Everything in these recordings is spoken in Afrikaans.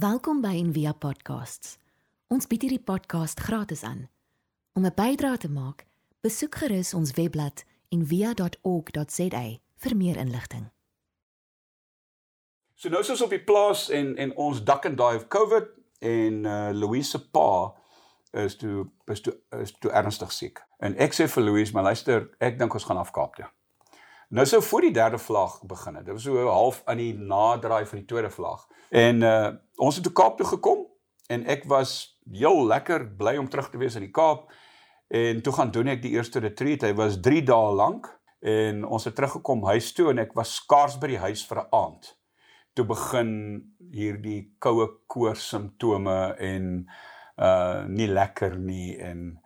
Welkom by Envia Podcasts. Ons bied hierdie podcast gratis aan. Om 'n bydrae te maak, besoek gerus ons webblad en via.org.za vir meer inligting. So nou is ons op die plaas en en ons dak en daai COVID en uh Louise se pa is toe is toe is toe ernstig siek. En ek sê vir Louise, maar luister, ek dink ons gaan af Kaap toe. Nou sou voor die derde vlag begin het. Dit was so half aan die naderdraai van die tweede vlag. En uh ons het toe Kaap toe gekom en ek was heel lekker bly om terug te wees in die Kaap. En toe gaan doen ek die eerste retreat. Hy was 3 dae lank en ons het teruggekom huis toe en ek was skaars by die huis vir 'n aand. Toe begin hierdie koue koors simptome en uh nie lekker nie en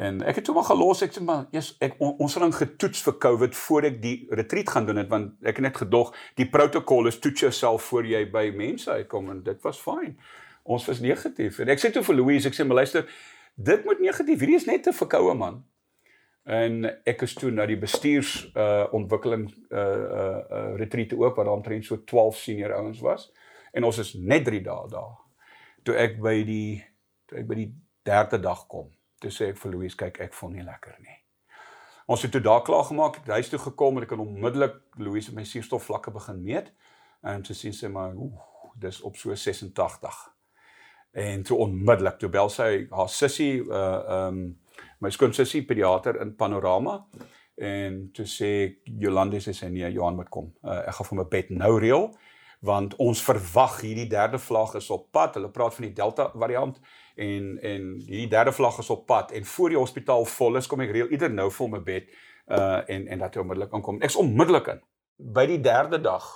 en ek het toe maar gelos ek sê maar yes, ek on, ons het dan getoets vir COVID voor ek die retreat gaan doen het want ek het net gedog die protokol is toets jouself voor jy by mense uitkom en dit was fyn. Ons was negatief en ek sê toe vir Louise ek sê maar luister dit moet negatief hierdie is net 'n verkoue man. En ek is toe na die bestuurs uh ontwikkeling uh uh, uh retreat ook waar daar omtrent so 12 senior ouens was en ons is net 3 dae daar. Toe ek by die toe ek by die derde dag kom, toe sê ek vir Louise, kyk, ek voel nie lekker nie. Ons het toe daar klaar gemaak, huis toe gekom en ek het onmiddellik Louise my suurstofvlakke begin meet en toe sien sy maar, ooh, dis op so 86. En toe onmiddellik toe bel sy haar sussie, uh um my skoonsussie pediater in Panorama en toe sê Jolande sê sy nee, Johan moet kom. Uh, ek gaan vir my bed nou reël want ons verwag hierdie derde vlag is op pad. Hulle praat van die Delta variant en en hierdie derde vlag is op pad en voor die hospitaal vol is, kom ek reël ieder nou vir my bed uh en en dat hy onmiddellik aankom. Ek's onmiddellik in. By die derde dag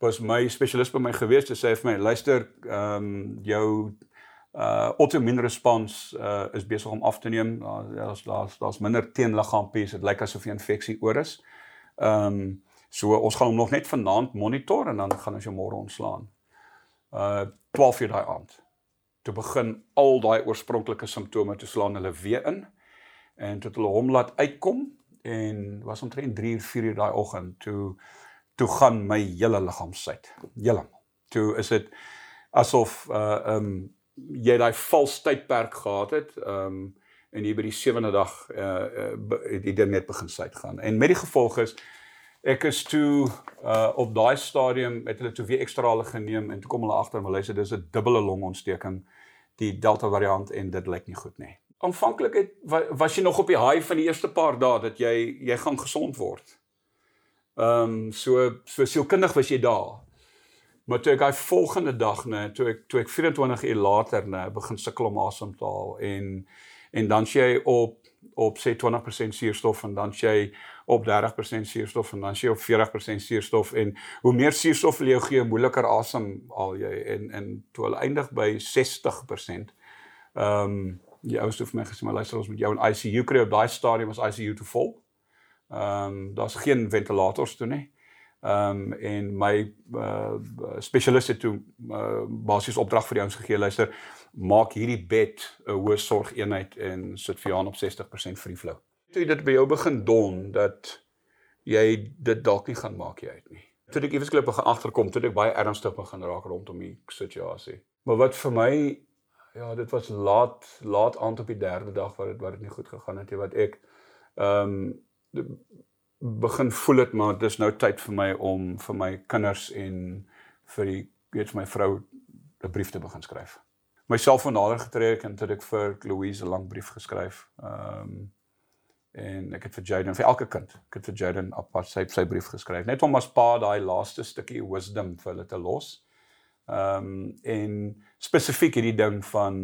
was my spesialis by my gewees te sê vir my, luister, ehm um, jou uh autoimmune respons uh is besig om af te neem. Daar's daar's daar's minder teenliggaampies. Dit lyk asof 'n infeksie oor is. Ehm um, So ons gaan hom nog net vanaand monitor en dan gaan ons hom môre ontslaan. Uh 12 uur daai aand. Toe begin al daai oorspronklike simptome te slaan hulle weer in en tot hulle hom laat uitkom en was omtrent 3 uur 4 uur daai oggend toe toe gaan my hele liggaam suit. Heeltemal. Toe is dit asof uh um jy daai vals tydperk gehad het um en hier by die sewende dag uh, uh het dit net begin suit gaan. En met die gevolg is ek is toe uh op daai stadium het hulle toe weer ekstra hulle geneem en toe kom hulle agter maar luister dis 'n dubbele longontsteking die delta variant en dit lyk nie goed nie. Aanvanklik was jy nog op die high van die eerste paar dae dat jy jy gaan gesond word. Ehm um, so so sielkundig was jy daar. Maar toe ek daai volgende dag nê toe ek toe ek 24 uur later nê begin sukkel om asem te haal en en dan jy op op sê 20% suurstof en dan jy op 30% suurstof en dan jy op 40% suurstof en hoe meer suurstof wil jy gee, moeiliker asem al jy en en toe hulle eindig by 60%. Ehm um, die ouste vir my gesê maar luister ons met jou in ICU kry op daai stadium was ICU te vol. Ehm um, daar's geen ventilators toe nie. Ehm um, en my uh, spesialiste toe uh, basies opdrag vir die ouens gegee luister maak hierdie bed 'n hoë sorg eenheid en sit vir Jan op 60% free flow. Toe dit by jou begin don dat jy dit dalk nie gaan maak jy uit nie. Toe ek ewes klop begin agterkom, toe ek baie ernstig begin raak rondom die situasie. Maar wat vir my ja, dit was laat laat aand op die derde dag wat dit wat dit nie goed gegaan het nie wat ek ehm um, begin voel dit maar dis nou tyd vir my om vir my kinders en vir die weet my vrou 'n brief te begin skryf myself van nader getrek en tot ek vir Louise 'n lang brief geskryf. Ehm um, en ek het vir Jaden vir elke kind, ek het vir Jaden apart sy sy brief geskryf. Net om as pa daai laaste stukkie wisdom vir hulle te los. Ehm um, en spesifiek hierdie ding van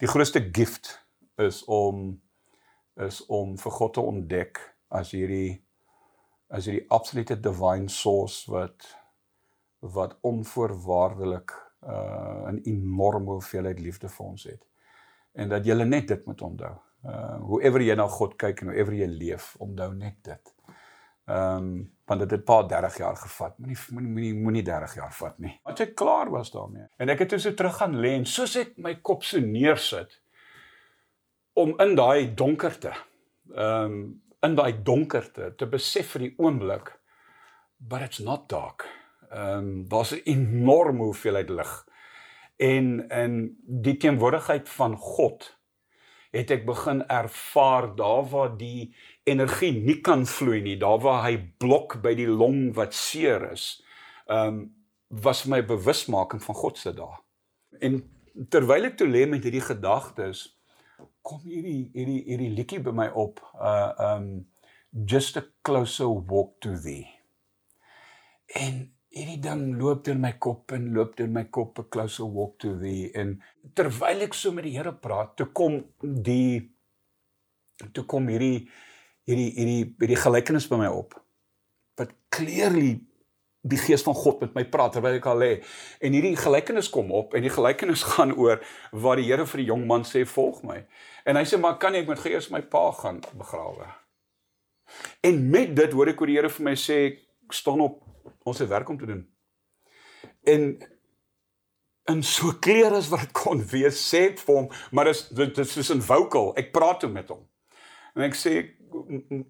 die grootste gift is om is om vir God te ontdek as hierdie as hierdie absolute divine source wat wat onvoorwaardelik uh 'n enorme hoeveelheid liefde vir ons het. En dat jy net dit moet onthou. Uh hoever jy na God kyk en hoever jy leef, onthou net dit. Ehm um, want dit het 'n paar 30 jaar gevat. Moenie moenie moenie 30 jaar vat nie. Want ek klaar was daarmee. En ek het toe so terug gaan lê en soos ek my kop so neersit om in daai donkerte ehm um, in daai donkerte te besef vir die oomblik but it's not dark ehm um, daar's 'n enorme hoeveelheid lig. En in die teenwoordigheid van God het ek begin ervaar daar waar die energie nie kan vloei nie, daar waar hy blok by die long wat seer is. Ehm um, was my bewusmaking van God se dae. En terwyl ek toe lê met hierdie gedagtes, kom hierdie hierdie hierdie liedjie by my op. Uh um just a closer walk to thee. En hierdie ding loop deur my kop en loop deur my kop a closer walk to thee en terwyl ek so met die Here praat, toe kom die toe kom hierdie hierdie hierdie hierdie gelykenis by my op. Wat clearly die gees van God met my praat terwyl ek al lê. En hierdie gelykenis kom op en die gelykenis gaan oor waar die Here vir die jong man sê volg my. En hy sê maar kan ek met gees my pa gaan begrawe? En met dit hoor ek hoe die Here vir my sê staan op ons het werk om te doen. En in so kleer as wat kon wees sê ek vir hom maar dis dit is 'n vocal ek praat toe met hom. En ek sê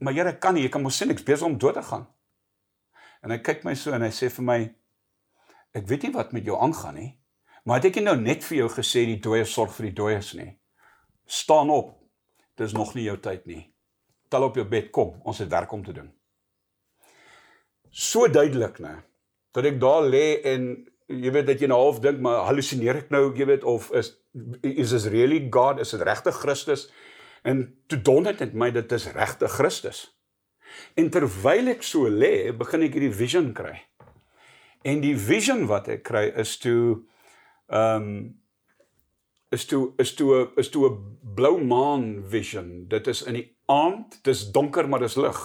maar Here kan nie ek kan mos sien ek's besig om dood te gaan. En hy kyk my so en hy sê vir my ek weet nie wat met jou aangaan nie, maar het ek nie nou net vir jou gesê die dooie sorg vir die dooies nie. Staan op. Dis nog nie jou tyd nie. Tel op jou bed, kom, ons het werk om te doen. So duidelik, né? Dat ek daar lê en jy weet dat jy nou half dink maar halusineer ek nou, jy weet of is is this really God? Is dit regte Christus? En toe donder dit my dit is regte Christus. En terwyl ek so lê, begin ek hierdie vision kry. En die vision wat ek kry is toe ehm um, is toe is toe is toe 'n blou maan vision. Dit is in die aand, dis donker maar dis lig.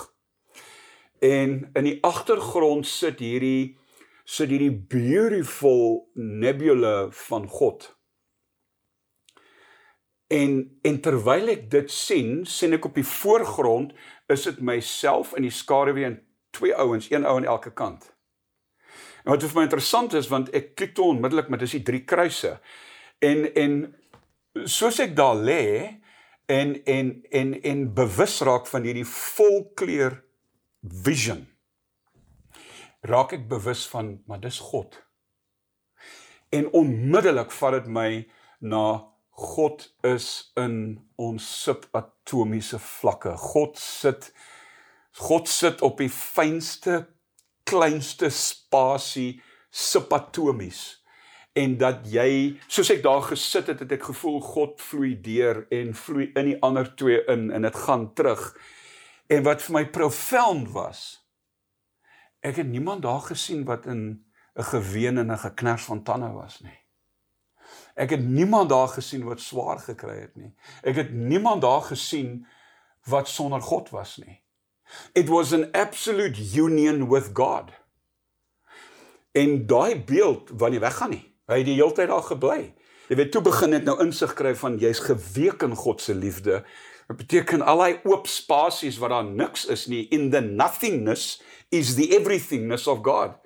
En in die agtergrond sit hierdie sit hierdie beautiful nebula van God. En en terwyl ek dit sien, sien ek op die voorgrond is dit myself in die skaduwee en twee ouens, een ou aan elke kant. En wat vir my interessant is want ek klik toe onmiddellik met dis die drie kruise. En en soos ek daar lê en en en en bewus raak van hierdie volkleur vision. Raak ek bewus van maar dis God. En onmiddellik vat dit my na God is in ons subatomiese vlakke. God sit God sit op die fynste kleinste spasie subatomies en dat jy soos ek daar gesit het het ek gevoel God vloei deur en vloei in die ander twee in en dit gaan terug. En wat vir my profound was ek het niemand daar gesien wat in 'n geween en 'n geknars van tande was nie. Ek het niemand daar gesien wat swaar gekry het nie. Ek het niemand daar gesien wat sonder God was nie. It was an absolute union with God. En daai beeld wat nie weggaan nie. Hy het die hele tyd daar gebly. Jy weet toe begin dit nou insig kry van jy's geweek in God se liefde. Dit beteken al daai oop spasies waar daar niks is nie in the nothingness is the everythingness of God.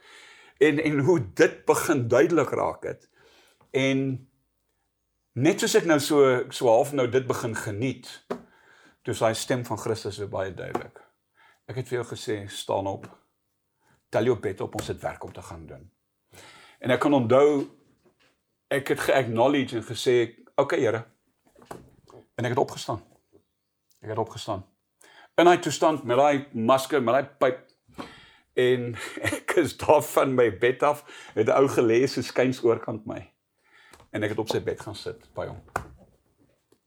En en hoe dit begin duidelik raak het. En Net soos ek nou so so half nou dit begin geniet, toe sy stem van Christus weer baie duidelik. Ek het vir jou gesê, staan op. Tel jou bed op, ons het werk om te gaan doen. En ek kan onthou ek het ge-acknowledge en gesê, "Oké, okay, Here." En ek het opgestaan. Ek het opgestaan. In hy toestand met daai masker, met daai pyp en ek is daar van my bed af, het 'n ou gelê so skuins oorkant my en ek het op sy bed gaan sit by hom.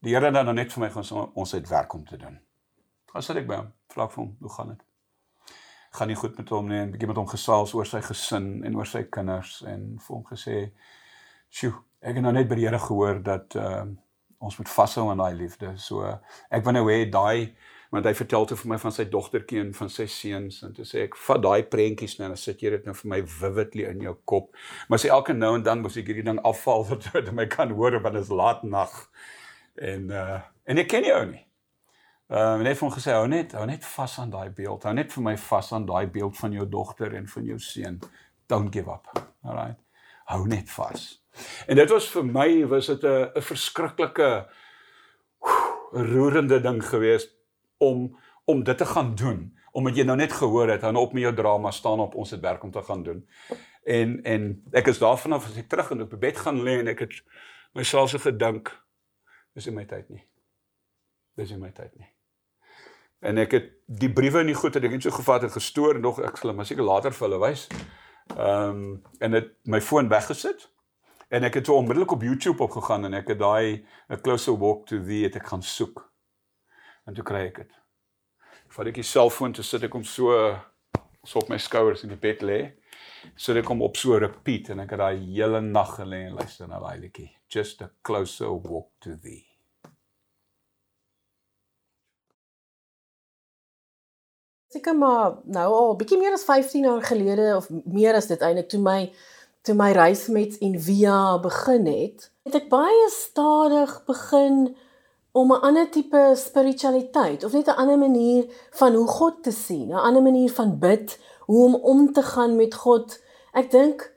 Die Here het dan net vir my gaan sê ons het werk om te doen. Gaan sit ek by hom, vra vir hom, hoe gaan dit? Gaan nie goed met hom nie, 'n bietjie met hom gesels oor sy gesin en oor sy kinders en vir hom gesê, "Sjoe, ek het nou net by die Here gehoor dat uh, ons moet vashou aan daai liefde." So ek wil nou hê daai want hy vertel toe vir my van sy dogtertjie en van sy seuns en toe sê ek vat daai prentjies nou en sit jy dit nou vir my vividly in jou kop. Maar sê elke nou en dan moet ek hierdie ding afval dat jy my kan hoor want dit is laat nag. En uh en ek ken jou nie. Uh net van gesê hou net hou net vas aan daai beeld. Hou net vir my vas aan daai beeld van jou dogter en van jou seun. Don't give up. Alright. Hou net vas en dit was vir my was dit 'n 'n verskriklike roerende ding geweest om om dit te gaan doen omdat jy nou net gehoor het hou op met jou drama staan op ons het werk om te gaan doen En en ek is daarvan af as ek terug en op die bed gaan lê en ek het myself so gedink dis in my tyd nie. Dis in my tyd nie. En ek het die briewe in die goed het ek net so gevat en gestoor en nog ek sal hom seker later vir hulle wys. Ehm um, en dit my foon weggesit. En ek het so onmiddellik op YouTube opgegaan en ek het daai 'n closer walk to thee het ek gaan soek. En toe kry ek dit. Vat ek die selfoon te sit ek hom so so op my skouers in die bed lê. So ek kom op so repeat en ek het daai hele nag gelê en luister na daai liedjie. Just a closer walk to thee. Seker maar nou al bietjie meer as 15 jaar gelede of meer as dit eintlik toe my toe my reis met Envia begin het, het ek baie stadig begin om 'n ander tipe spiritualiteit of net 'n ander manier van hoe God te sien, 'n ander manier van bid, hoe om om te gaan met God. Ek dink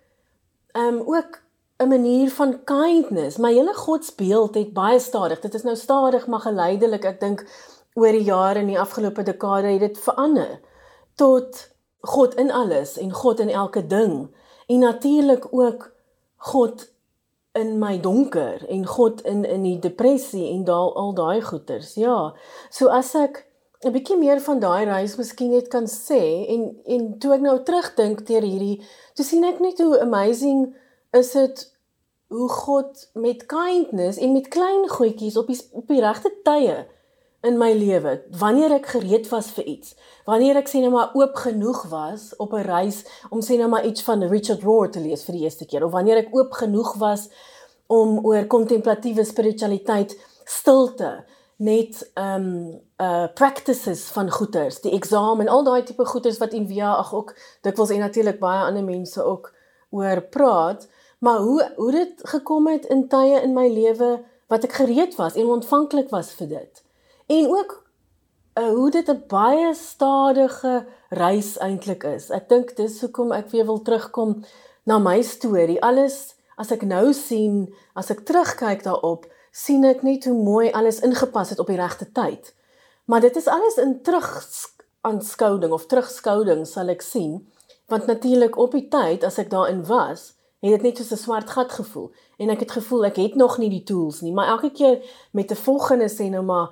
ehm um, ook 'n manier van kindness. My hele godsbeeld het baie stadig. Dit is nou stadig maar geleidelik. Ek dink oor die jare in die afgelope dekade het dit verander tot God in alles en God in elke ding en natuurlik ook God in my donker en God in in die depressie en daal al daai goeters. Ja. So as ek 'n bietjie meer van daai reis miskien net kan sê en en toe ek nou terugdink teer hierdie, toe sien ek net hoe amazing is dit hoe God met kindness en met klein goedjies op die op die regte tye in my lewe wanneer ek gereed was vir iets wanneer ek sê net maar oop genoeg was op 'n reis om sê net maar iets van Richard Rohr te lees vir die eerste keer of wanneer ek oop genoeg was om oor kontemplatiewe spiritualiteit stilte net um uh practices van goeters die eksamen al daai tipe goeters wat in via ag ook dikwels en natuurlik baie ander mense ook oor praat maar hoe hoe dit gekom het in tye in my lewe wat ek gereed was en ontvanklik was vir dit en ook uh, hoe dit 'n baie stadige reis eintlik is. Ek dink dis hoekom ek weer wil terugkom na my storie. Alles as ek nou sien, as ek terugkyk daarop, sien ek net hoe mooi alles ingepas het op die regte tyd. Maar dit is alles in terugaanskouding of terugskouding sal ek sien, want natuurlik op die tyd as ek daarin was, het dit net soos 'n swart gat gevoel en ek het gevoel ek het nog nie die tools nie, maar elke keer met 'n volgende sê nou maar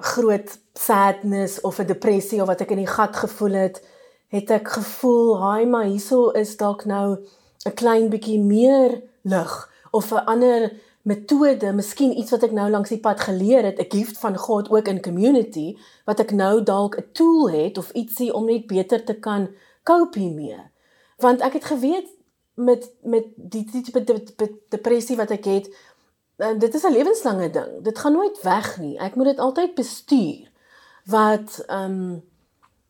groot sadness of 'n depressie of wat ek in die gat gevoel het, het ek gevoel, "Haai, maar hieso is dalk nou 'n klein bietjie meer lig of 'n ander metode, miskien iets wat ek nou langs die pad geleer het, 'n gift van God ook in community wat ek nou dalk 'n tool het of ietsie om net beter te kan cope hiermee." Want ek het geweet met met die tipe depressie wat ek het, um, dit is 'n lewenslange ding. Dit gaan nooit weg nie. Ek moet dit altyd bestuur. Wat ehm um,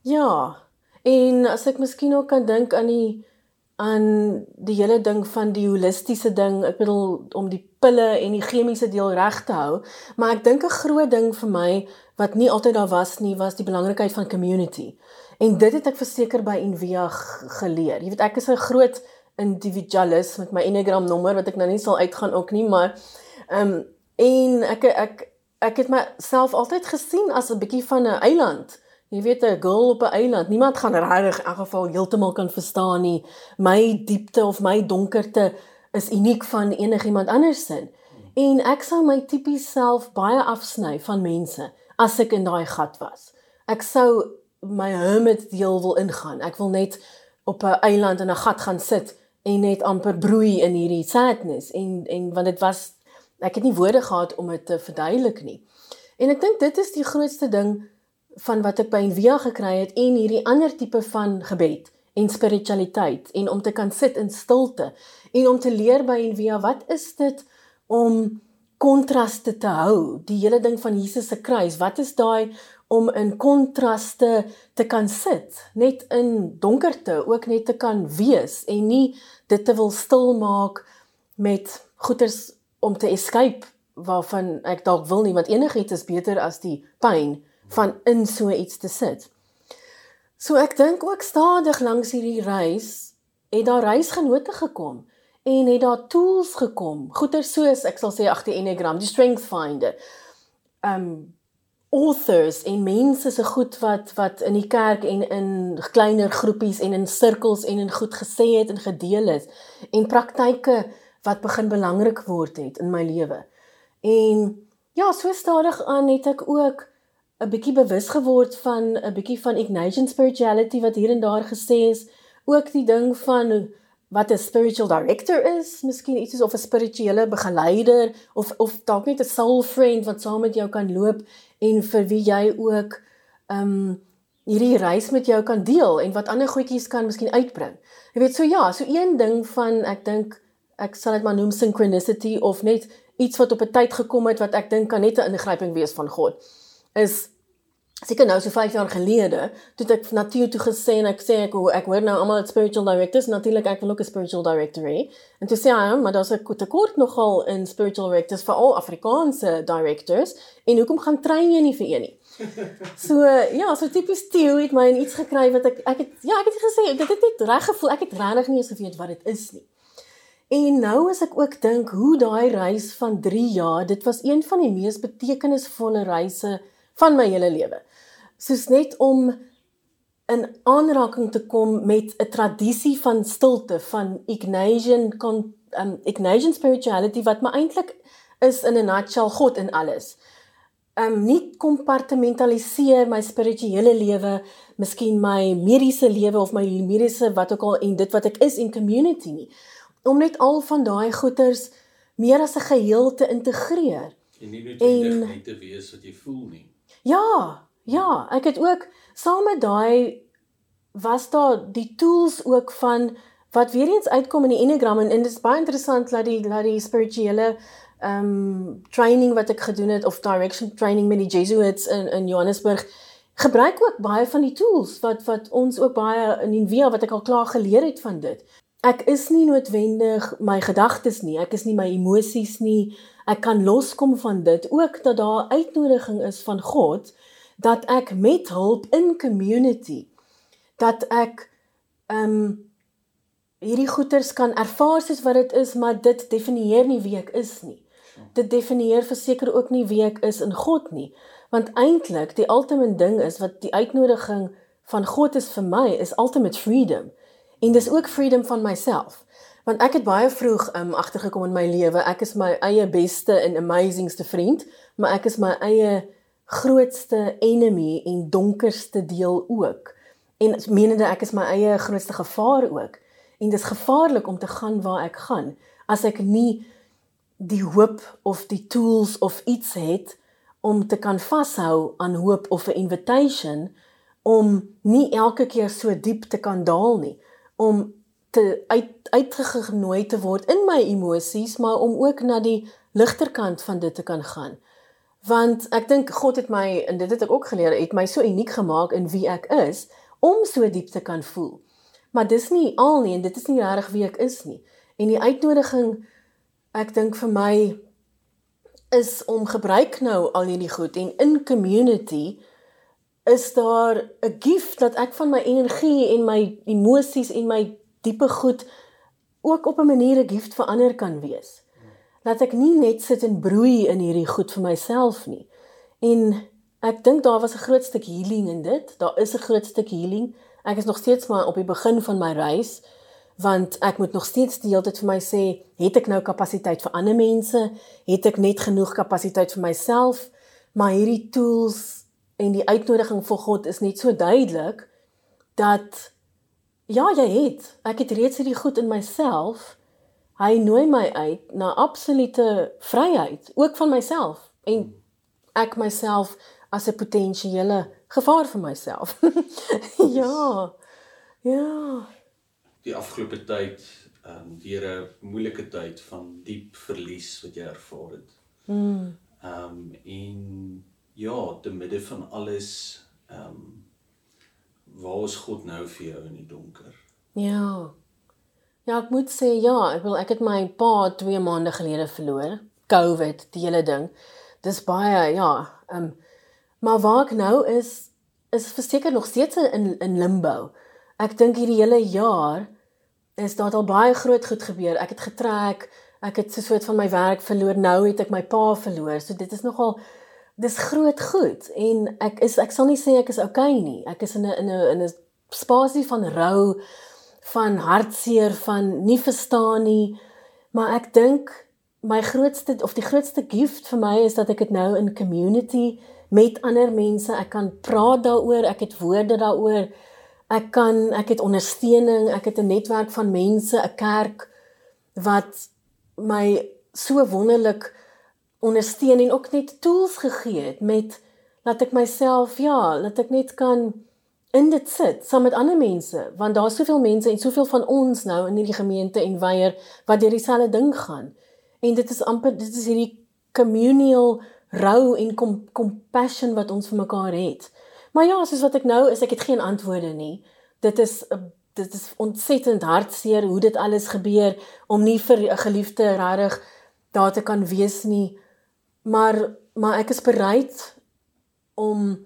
ja, en as ek miskien ook kan dink aan die aan die hele ding van die holistiese ding, ek bedoel om die pille en die chemiese deel reg te hou, maar ek dink 'n groot ding vir my wat nie altyd daar was nie, was die belangrikheid van community. En dit het ek verseker by Envia geleer. Jy weet ek is 'n groot individualis met my Enneagram nommer wat ek nou nie sal uitgaan ook nie, maar Ehm um, en ek ek ek het myself altyd gesien as 'n bietjie van 'n eiland. Jy weet 'n girl op 'n eiland. Niemand gaan regtig in elk geval heeltemal kan verstaan nie. My diepte of my donkerte is uniek van enigiemand anders se. En ek sou my tipies self baie afsny van mense as ek in daai gat was. Ek sou my hermit deel wil ingaan. Ek wil net op 'n eiland in 'n gat gaan sit en net amper broei in hierdie sadness en en want dit was ek het nie woorde gehad om dit te verduidelik nie. En ek dink dit is die grootste ding van wat ek by Envia gekry het en hierdie ander tipe van gebed en spiritualiteit en om te kan sit in stilte en om te leer by Envia wat is dit om kontraste te hou die hele ding van Jesus se kruis wat is daai om in kontraste te kan sit net in donkerte ook net te kan wees en nie dit te wil stil maak met goeters om te escape waarvan ek dalk wil nie want enigiets is beter as die pyn van in so iets te sit. So ek dink ook stadig langs hierdie reis het daar reisgenote gekom en het daar tools gekom. Goeie soos ek sal sê agter Enneagram, die Strength Finder. Um authors en mense se goed wat wat in die kerk en in kleiner groepies en in sirkels en in goed gesê het en gedeel het en praktyke wat begin belangrik word het in my lewe. En ja, so stadig aan het ek ook 'n bietjie bewus geword van 'n bietjie van Ignatian spirituality wat hier en daar gesê is, ook die ding van wat 'n spiritual director is, miskien iets soos of 'n spirituele begeleider of of dalk net 'n soul friend wat saam met jou kan loop en vir wie jy ook ehm um, hierdie reis met jou kan deel en wat ander goedjies kan miskien uitbring. Jy weet so ja, so een ding van ek dink ek sal dit maar noem synchronicity of net iets wat op 'n tyd gekom het wat ek dink kan net 'n ingryping wees van God. Is seker nou so 5 jaar gelede toe ek natuur toe gesê en ek sê ek ek hoor nou almal spiritual directors natuurlik ek wil ook 'n spiritual director hê en toe sê hy maar daar's 'n tekort nogal in spiritual directors vir al Afrikaanse directors en hoekom gaan train jy nie vir een nie? So ja so tipies Theo het my in iets gekry wat ek ek het ja ek het gesê dit het net reg gevoel ek het regtig nie eens geweet wat dit is nie En nou as ek ook dink hoe daai reis van 3 jaar, dit was een van die mees betekenisvolle reise van my hele lewe. Soos net om in aanraking te kom met 'n tradisie van stilte van Ignatian um, Ignatian spirituality wat my eintlik is in 'n nutshell God in alles. Um nie kompartmentaliseer my spirituele lewe, miskien my mediese lewe of my mediese wat ook al en dit wat ek is in community nie om net al van daai goeters meer as 'n geheel te integreer. En nie noodwendig net te wees wat jy voel nie. Ja, ja, ek het ook saam met daai was daar die tools ook van wat weer eens uitkom in die Enneagram en, en dit is baie interessant dat die dat die spirituele ehm um, training wat ek gedoen het of direction training met die Jesuits in in Johannesburg gebruik ook baie van die tools wat wat ons ook baie in Via wat ek al klaar geleer het van dit ek is nie noodwendig my gedagtes nie, ek is nie my emosies nie. Ek kan loskom van dit ook dat daar uitnodiging is van God dat ek met hulp in community dat ek ehm um, hierdie goeters kan ervaar soos wat dit is, maar dit definieer nie wie ek is nie. Dit definieer verseker ook nie wie ek is in God nie, want eintlik die ultimate ding is wat die uitnodiging van God is vir my is ultimate freedom. En dis ook freedom van myself. Want ek het baie vroeg um agtergekom in my lewe, ek is my eie beste en amazingste vriend, maar ek is my eie grootste enemy en donkerste deel ook. En menende ek is my eie grootste gevaar ook. En dis gevaarlik om te gaan waar ek gaan as ek nie die hoop of die tools of iets het om te kan vashou aan hoop of 'n invitation om nie elke keer so diep te kan daal nie om te uit uitgenooi te word in my emosies, maar om ook na die ligter kant van dit te kan gaan. Want ek dink God het my en dit het ek ook geleer, het my so uniek gemaak in wie ek is om so diep te kan voel. Maar dis nie al nie en dit is nie reg wie ek is nie. En die uitnodiging ek dink vir my is om gebruik nou al hierdie goed en in community is daar 'n gift dat ek van my energie en my emosies en my diepe goed ook op 'n manier 'n gift vir ander kan wees. Dat ek nie net sit en broei in hierdie goed vir myself nie. En ek dink daar was 'n groot stuk healing in dit. Daar is 'n groot stuk healing. Ek is nog steeds maar op die begin van my reis want ek moet nog steeds die hele tyd vir my sê, het ek nou kapasiteit vir ander mense? Het ek net genoeg kapasiteit vir myself? Maar hierdie tools en die uitnodiging vir God is net so duidelik dat ja, jy het. Ek het reeds hierdie goed in myself. Hy nooi my uit na absolute vryheid, ook van myself en ek myself as 'n potensiële gevaar vir myself. ja. Ja. Die afgelope tyd, ehm um, deur 'n moeilike tyd van diep verlies wat jy ervaar het. Mm. Ehm um, en ja, te midde van alles ehm um, waar is God nou vir jou in die donker? Ja. Ja, ek moet sê ja, ek wil ek het my pa 2 maande gelede verloor. COVID, die hele ding. Dis baie ja, ehm um, maar waar ek nou is is verseker nog steeds in in limbo. Ek dink hierdie hele jaar is daar al baie groot goed gebeur. Ek het getrek, ek het so 'n soort van my werk verloor. Nou het ek my pa verloor. So dit is nogal dis groot goed en ek is ek sal nie sê ek is okay nie. Ek is in 'n in 'n in 'n spasie van rou, van hartseer, van nie verstaan nie. Maar ek dink my grootste of die grootste gift vir my is dat ek dit nou in community met ander mense, ek kan praat daaroor, ek het woorde daaroor. Ek kan ek het ondersteuning, ek het 'n netwerk van mense, 'n kerk wat my so wonderlik ondersteun en ook net tools gegee het met laat ek myself ja, laat ek net kan in dit sit saam met ander mense want daar's soveel mense en soveel van ons nou in hierdie gemeente en weier wat deur dieselfde ding gaan. En dit is amper dit is hierdie communal rou en com compassion wat ons vir mekaar het. Maar ja, soos wat ek nou is, ek het geen antwoorde nie. Dit is dit is ontsettend hartseer hoe dit alles gebeur om nie vir 'n geliefde regtig daar te kan wees nie. Maar maar ek is bereid om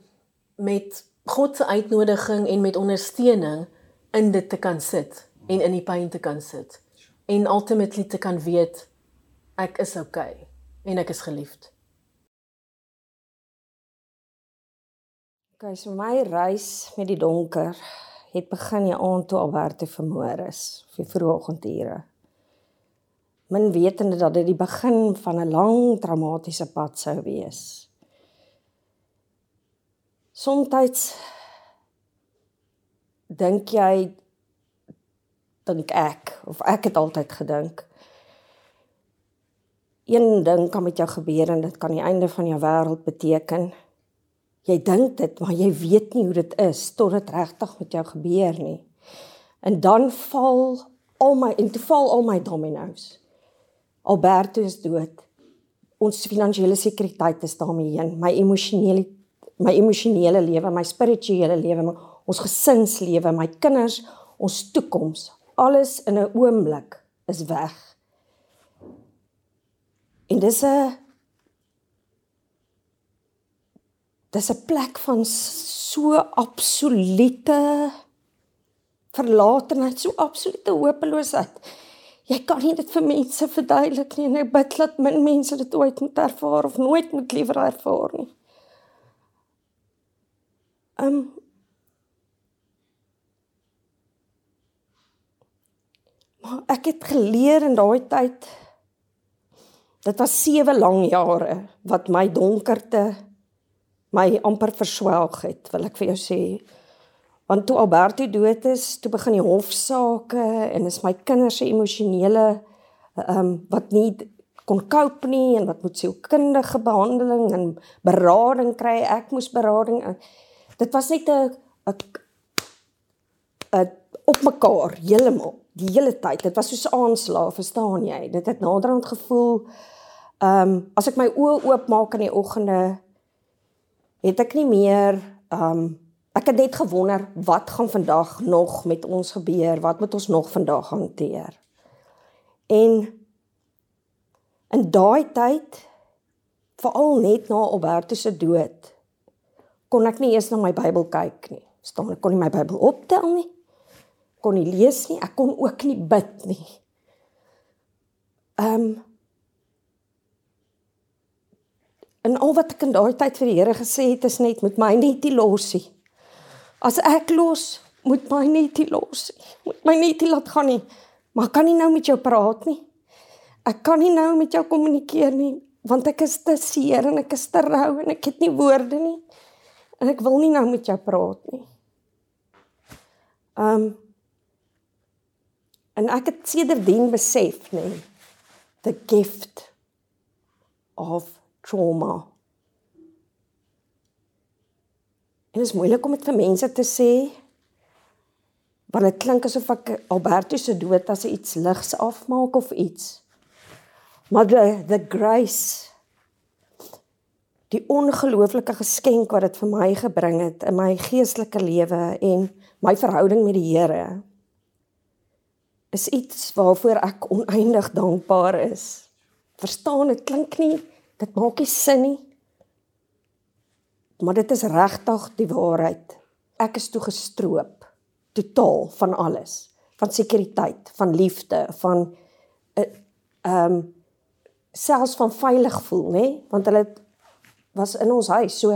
met God se uitnodiging en met ondersteuning in dit te kan sit en in die pyn te kan sit en ultimately te kan weet ek is okay en ek is geliefd. Okay, so my reis met die donker het begin die aand toe Alberto vermoor is, vir vroegoggendure min wetende dat dit die begin van 'n lang traumatiese pad sou wees. Somstyds dink jy dink ek of ek het altyd gedink een ding kan met jou gebeur en dit kan die einde van jou wêreld beteken. Jy dink dit, maar jy weet nie hoe dit is tot dit regtig met jou gebeur nie. En dan val al my en toe val al my domino's. Alberto is dood. Ons finansiële sekuriteit is daarmee heen. My emosionele my emosionele lewe, my spirituele lewe, ons gesinslewe, my kinders, ons toekoms, alles in 'n oomblik is weg. En dis 'n dis 'n plek van so absolute verlatenheid, so absolute hopeloosheid jy kan nie dit vir mense verduidelik nie en ek bid dat min mense dit ooit moet ervaar of nooit moet liewer ervaar nie. Um Maar ek het geleer in daai tyd dit was 7 lang jare wat my donkerte my amper verswelg het, wil ek vir jou sê. Want toe Alberto dood is, toe begin die hofsaake en is my kinders se emosionele ehm um, wat nie kon cope nie en wat moet sielkundige behandeling en berading kry. Ek moes berading. Dit was net 'n 'n op mekaar heeltemal die hele tyd. Dit was soos 'n aanslag, verstaan jy? Dit het naderhand gevoel ehm um, as ek my oë oopmaak in die oggende het ek nie meer ehm um, Ek het net gewonder wat gaan vandag nog met ons gebeur? Wat moet ons nog vandag hanteer? En in daai tyd veral net na Albertus se dood kon ek nie eens na my Bybel kyk nie. Staan ek kon nie my Bybel optel nie. Kon nie lees nie. Ek kon ook nie bid nie. Ehm um, En al wat ek in daai tyd vir die Here gesê het is net met my net die losie. As ek los, moet my nie los nie. Moet my nie laat gaan nie. Maar kan nie nou met jou praat nie. Ek kan nie nou met jou kommunikeer nie want ek is te seer en ek is te rou en ek het nie woorde nie. En ek wil nie nou met jou praat nie. Um en ek het sedertdien besef, nê, the gift of trauma. En dit is moeilik om dit vir mense te sê. Want dit klink asof ek Alberto se dood as iets ligs afmaak of iets. Maar the, the grace die ongelooflike geskenk wat dit vir my gebring het in my geestelike lewe en my verhouding met die Here is iets waarvoor ek oneindig dankbaar is. Verstaan, dit klink nie, dit maak nie sin nie. Maar dit is regtig die waarheid. Ek is toe gestroop totaal van alles, van sekuriteit, van liefde, van eh, ehm uh, um, selfs van veilig voel, nê? Want hulle was in ons huis. So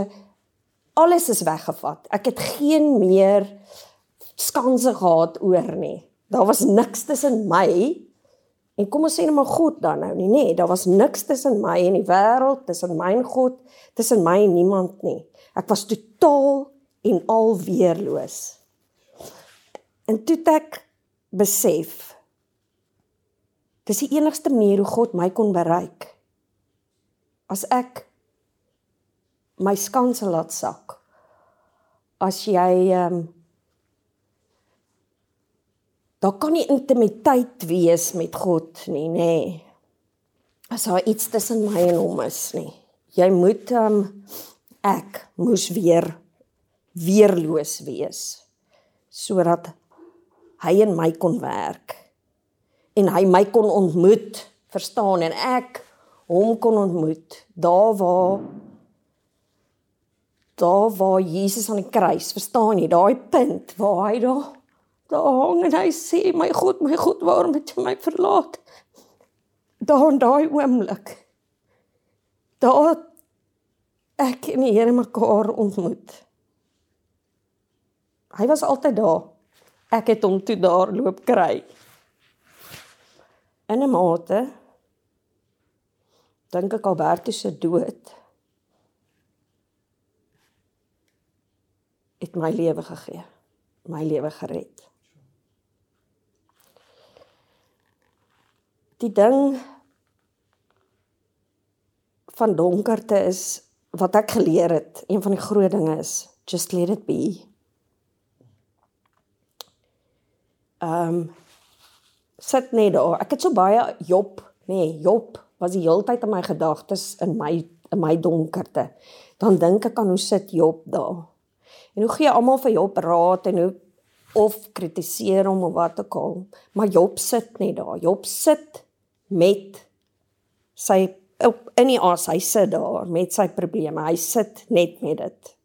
alles is weggevat. Ek het geen meer skanse gehad oor nie. Daar was niks tussen my en kom ons sê net maar God dan nou nie, nê. Nee, daar was niks tussen my en die wêreld, tussen my en God, tussen my en niemand nie. Ek was totaal en al weerloos. En toe ek besef dis die enigste manier hoe God my kon bereik. As ek my skanse laat sak. As jy ehm um, daar kan nie intimiteit wees met God nie, nê. Nee. As daar iets tussen my en hom is nie. Jy moet ehm um, ek moes weer weerloos wees sodat hy en my kon werk en hy my kon ontmoet, verstaan en ek hom kon ontmoet daar waar daar waar Jesus aan die kruis, verstaan jy, daai punt waar hy daar daar hang en hy sê my God, my God, waarom het jy my verlaat? Daar in daai oomblik. Daar ek en die Here mekaar ontmoet. Hy was altyd daar. Ek het hom toe daar loop kry. In 'n mate dink ek Albertus se dood het my lewe gegee, my lewe gered. Die ding van donkerte is wat ek geleer het, een van die groot dinge is just let it be. Ehm um, sit net daar. Ek het so baie Job, nê, nee, Job was die hele tyd in my gedagtes in my in my donkerte. Dan dink ek aan hoe sit Job daar. En hoe gee almal vir Job raad en hoe of kritiseer hom of wat ook al. Maar Job sit net daar. Job sit met sy op in die as hy sit daar met sy probleme. Hy sit net met dit.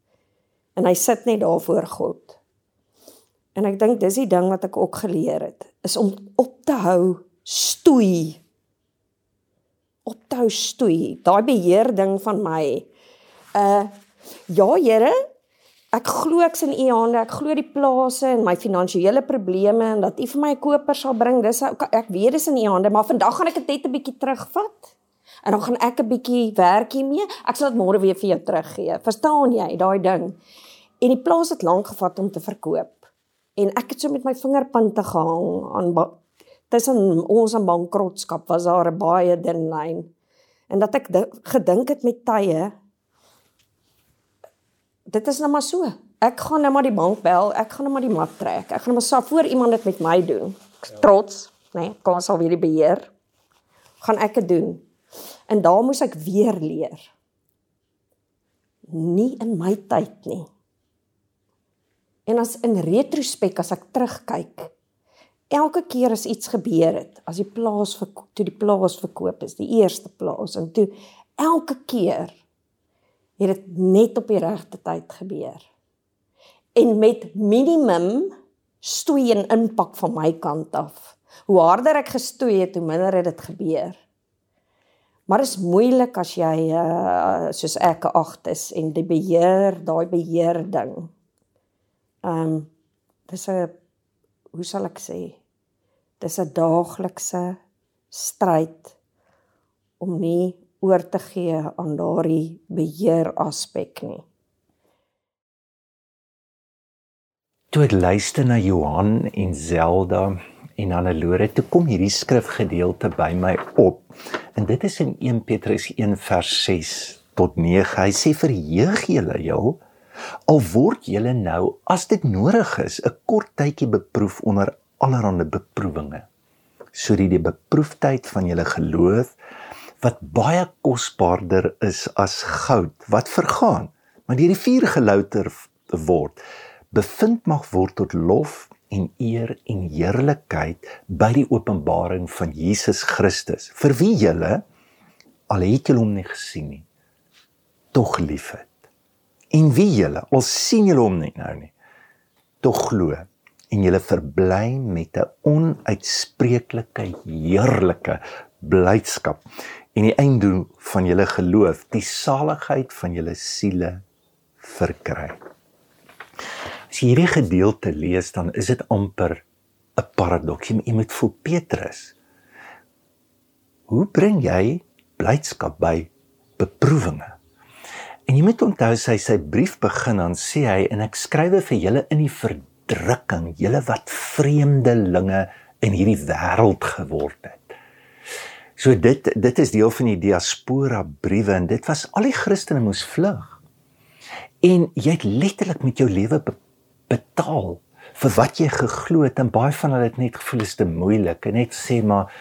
En hy sit net daar voor God. En ek dink dis die ding wat ek ook geleer het, is om op te hou stoei. Op te hou stoei. Daai beheer ding van my. Uh ja, Here, ek glo ek's in u hande. Ek glo die plase en my finansiële probleme en dat u vir my 'n koper sal bring. Dis ek weet dis in u hande, maar vandag gaan ek dit net 'n bietjie terugvat. En dan gaan ek 'n bietjie werk hiermee. Ek sal dit môre weer vir jou teruggee. Verstaan jy daai ding? En die plaas het lank gevat om te verkoop. En ek het so met my vingerpunte gehang aan tussen ons en bankrotskap was daar 'n baie dun lyn. En dat ek gedink het met tye dit is nou maar so. Ek gaan nou maar die bank bel, ek gaan nou maar die mat trek. Ek gaan nou maar sa voor iemand dit met my doen. Trots, né? Nee, kom ons sal weer die beheer. Gaan ek dit doen. En daar moes ek weer leer. Nie in my tyd nie. En as in retrospek as ek terugkyk, elke keer as iets gebeur het, as die plaas vir toe die plaas verkoop is, die eerste plaas en toe elke keer het dit net op die regte tyd gebeur. En met minimum stoei en impak van my kant af. Hoe harder ek gestoei het, hoe minder het dit gebeur. Maar is moeilik as jy uh soos ek 'n 8 is en die beheer, daai beheer ding. Ehm um, dis 'n hoe sal ek sê? Dis 'n daaglikse stryd om nie oor te gee aan daardie beheer aspek nie. Toe ek luister na Johan en Zelda en Hannelore, toe kom hierdie skrifgedeelte by my op. En dit is in 1 Petrus 1 vers 6 tot 9. Hy sê verheug julle jou al word julle nou as dit nodig is 'n kort tydjie beproef onder allerlei beproewinge sodat die beproefdheid van julle geloof wat baie kosbaarder is as goud wat vergaan maar deur die vuur gelouter word bevind mag word tot lof en eer en heerlikheid by die openbaring van Jesus Christus vir wie julle al het julle hom nie gesien nie tog liefhet en wie julle al sien julle hom nie nou nie tog glo en julle verbly met 'n onuitspreeklike heerlike blydskap en die einddoel van julle geloof, die saligheid van julle siele verkry. As jy hierdie gedeelte lees, dan is dit amper 'n paradoks. Jy moet voel Petrus. Hoe bring jy blydskap by beproewinge? En jy moet onthou sy sy brief begin dan sê hy en ek skrywe vir julle in die verdrukking, julle wat vreemdelinge in hierdie wêreld geword het. So dit dit is deel van die diaspora briewe en dit was al die Christene moes vlug. En jy het letterlik met jou lewe be betaal vir wat jy geglo het en baie van hulle het net gevoel is te moeilik en net sê maar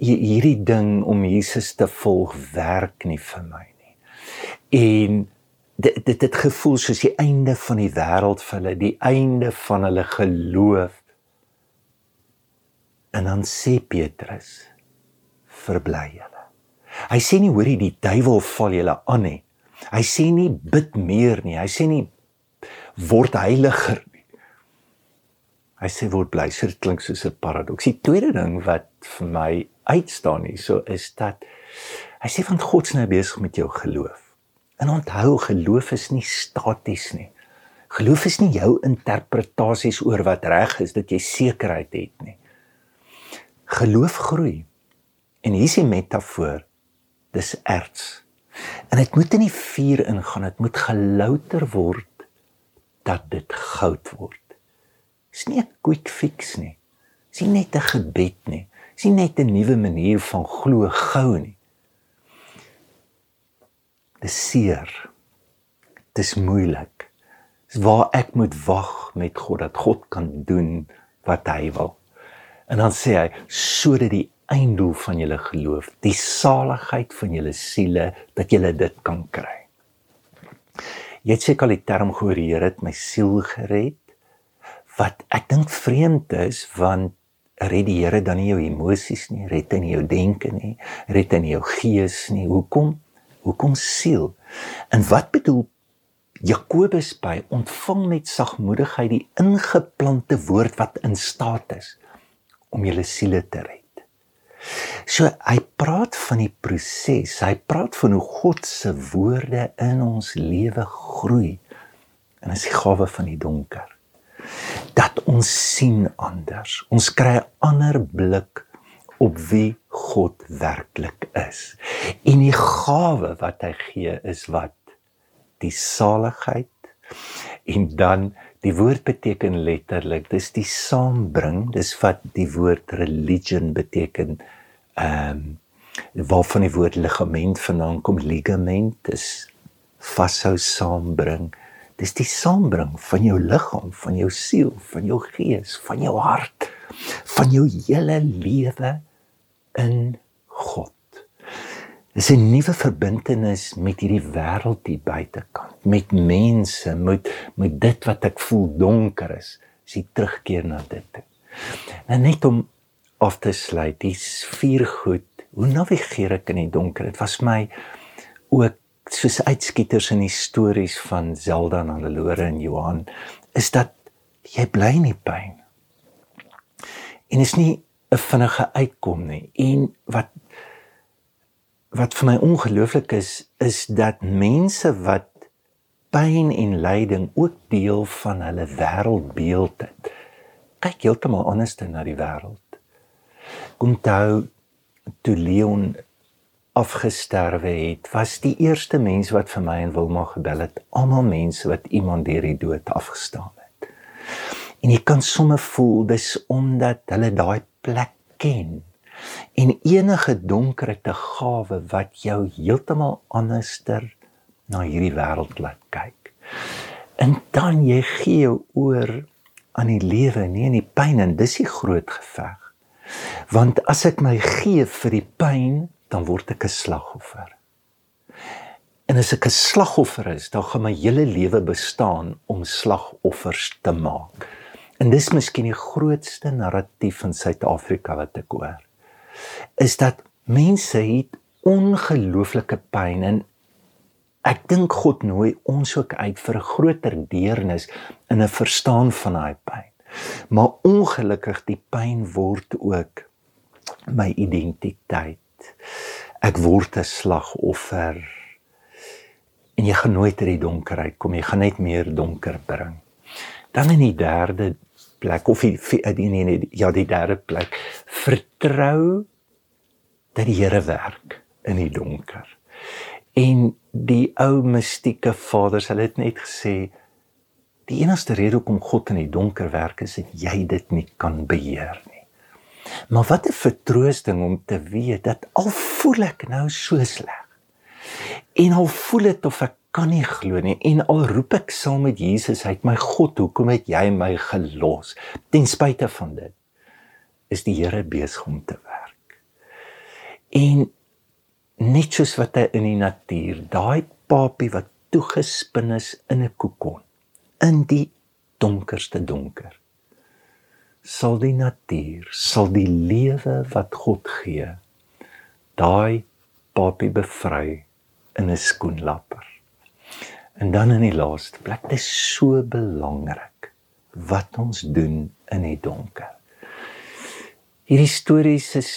hierdie ding om Jesus te volg werk nie vir my nie. En dit dit het gevoel soos die einde van die wêreld vir hulle, die einde van hulle geloof. En dan sê Petrus: "Verbly julle." Hy sê nie hoorie die duiwel val julle aan nie. Hy sê nie bid meer nie. Hy sê nie word heiliger nie. Hy sê word bly. So dit klink soos 'n paradoks. Die tweede ding wat vir my uitstaan hier so is dat hy sê van God se nou besig met jou geloof. En onthou geloof is nie staties nie. Geloof is nie jou interpretasies oor wat reg is dat jy sekerheid het nie. Geloof groei. En hier is die metafoor. Dis erts. En dit moet in die vuur ingaan. Dit moet gelouter word dat dit goud word. Dis nie 'n quick fix nie. Dis nie net 'n gebed nie. Dis nie net 'n nuwe manier van glo gou nie. Dis seer. Dis moeilik. Dis waar ek moet wag met God dat God kan doen wat hy wil. En dan sê hy sodat die einddoel van julle geloof, die saligheid van julle siele dat julle dit kan kry. Jy het seker al die term gehoor, Here het my siel gered. Wat ek dink vreemd is want red die Here dan nie jou emosies nie, red hy nie jou denke nie, red hy nie jou gees nie. Hoekom? Hoekom siel? En wat bedoel Jakobus by ontvang met sagmoedigheid die ingeplante woord wat in staat is om julle siele te red. So hy praat van die proses. Hy praat van hoe God se woorde in ons lewe groei. En is die gawe van die donker. Dat ons sien anders. Ons kry 'n ander blik op wie God werklik is. En die gawe wat hy gee is wat die saligheid en dan Die woord beteken letterlik, dis die saambring, dis wat die woord religion beteken. Ehm um, waarvan die woord ligament vandaan kom, ligament is vashou saambring. Dis die saambring van jou liggaam, van jou siel, van jou gees, van jou hart, van jou hele lewe in God is 'n nuwe verbintenis met hierdie wêreld hier buitekant, met mense, met met dit wat ek voel donker is, is die terugkeer na dit. Nou net om af te sluit, dis vier goed. Hoe navigeer ek in die donker? Dit was my ook soos uitskieters in die stories van Zelda en Hannelore en Johan, is dat jy bly in die pyn. En is nie 'n vinnige uitkom nie. En wat wat vir my ongelooflik is is dat mense wat pyn en lyding ook deel van hulle wêreldbeeld het. Kyk heeltemal anders na die wêreld. Onthou toe Leon afgesterwe het, was die eerste mens wat vir my en Wilma gebel het, almal mense wat iemand deur die dood afgestaan het. En jy kan sommer voel dis omdat hulle daai plek ken en enige donkerte gawe wat jou heeltemal anderster na hierdie wêreld laat kyk. En dan jy gee jou oor aan die lewe, nie aan die pyn en dis die groot geveg. Want as ek my gee vir die pyn, dan word ek 'n slagoffer. En as ek 'n slagoffer is, dan gaan my hele lewe bestaan om slagoffers te maak. En dis miskien die grootste narratief in Suid-Afrika wat ek hoor is dat mense het ongelooflike pyn en ek dink God nooi ons ook uit vir 'n groter deernis in 'n verstaan van daai pyn. Maar ongelukkig die pyn word ook my identiteit. Ek word 'n slagoffer. En jy gaan nooit uit die donker uitkom, jy gaan net meer donker bring. Dan in die derde plek of die die nee nee ja die derde plek vertrou dat die Here werk in die donker. En die ou mystieke vaders, hulle het net gesê die enigste rede hoekom God in die donker werk is dat jy dit nie kan beheer nie. Maar wat 'n vertroosting om te weet dat al voel ek nou so sleg. En al voel dit of ek kan nie glo nie. En al roep ek saam met Jesus uit my God hoekom het jy my gelos? Ten spyte van dit is die Here besig om te werk. En net soos wat hy in die natuur daai papie wat toegespin is in 'n kokon in die donkerste donker sal die natuur sal die lewe wat God gee daai papie bevry in 'n skoenlapper en dan in die laaste plek dit is so belangrik wat ons doen in die donker hierdie stories is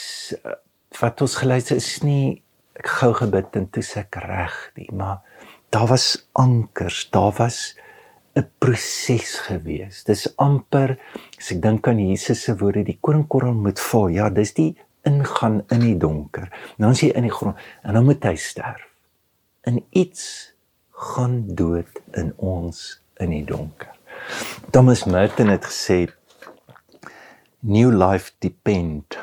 wat ons geluister is nie ek gou gebid en toe sê ek reg nie maar daar was ankers daar was 'n proses gewees. Dis amper as ek dink aan Jesus se woorde, die koringkorrel moet val. Ja, dis die ingaan in die donker. Nou as jy in die grond en dan moet hy sterf. In iets gaan dood in ons in die donker. Thomas Merton het gesê new life depend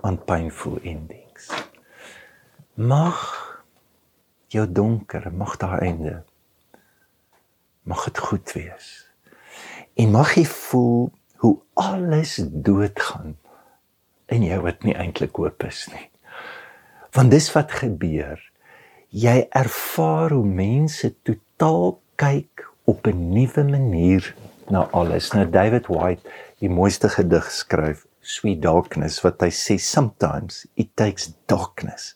on painful endings. Mag jou donker mag daar einde mag dit goed wees. En mag jy voel hoe alles doodgaan en jy wat nie eintlik hoop is nie. Want dis wat gebeur. Jy ervaar hoe mense totaal kyk op 'n nuwe manier na alles. Nou David White, die mooiste gedig skryf, Sweet Darkness, wat hy sê sometimes it takes darkness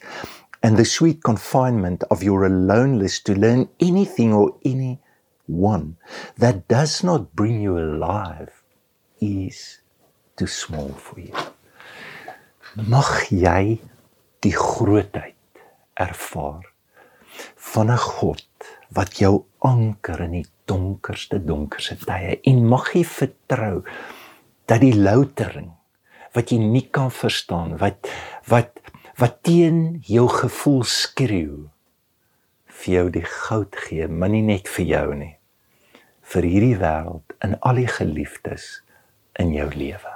and the sweet confinement of your aloneness to learn anything or any one that does not bring you alive is too small for you. Mag jy die grootheid ervaar van 'n God wat jou anker in die donkerste donkerste tye en mag jy vertrou dat die loutering wat jy nie kan verstaan wat wat wat teen jou gevoel skreeu vir jou die goud gee, maar nie net vir jou nie. vir hierdie wêreld en al die geliefdes in jou lewe.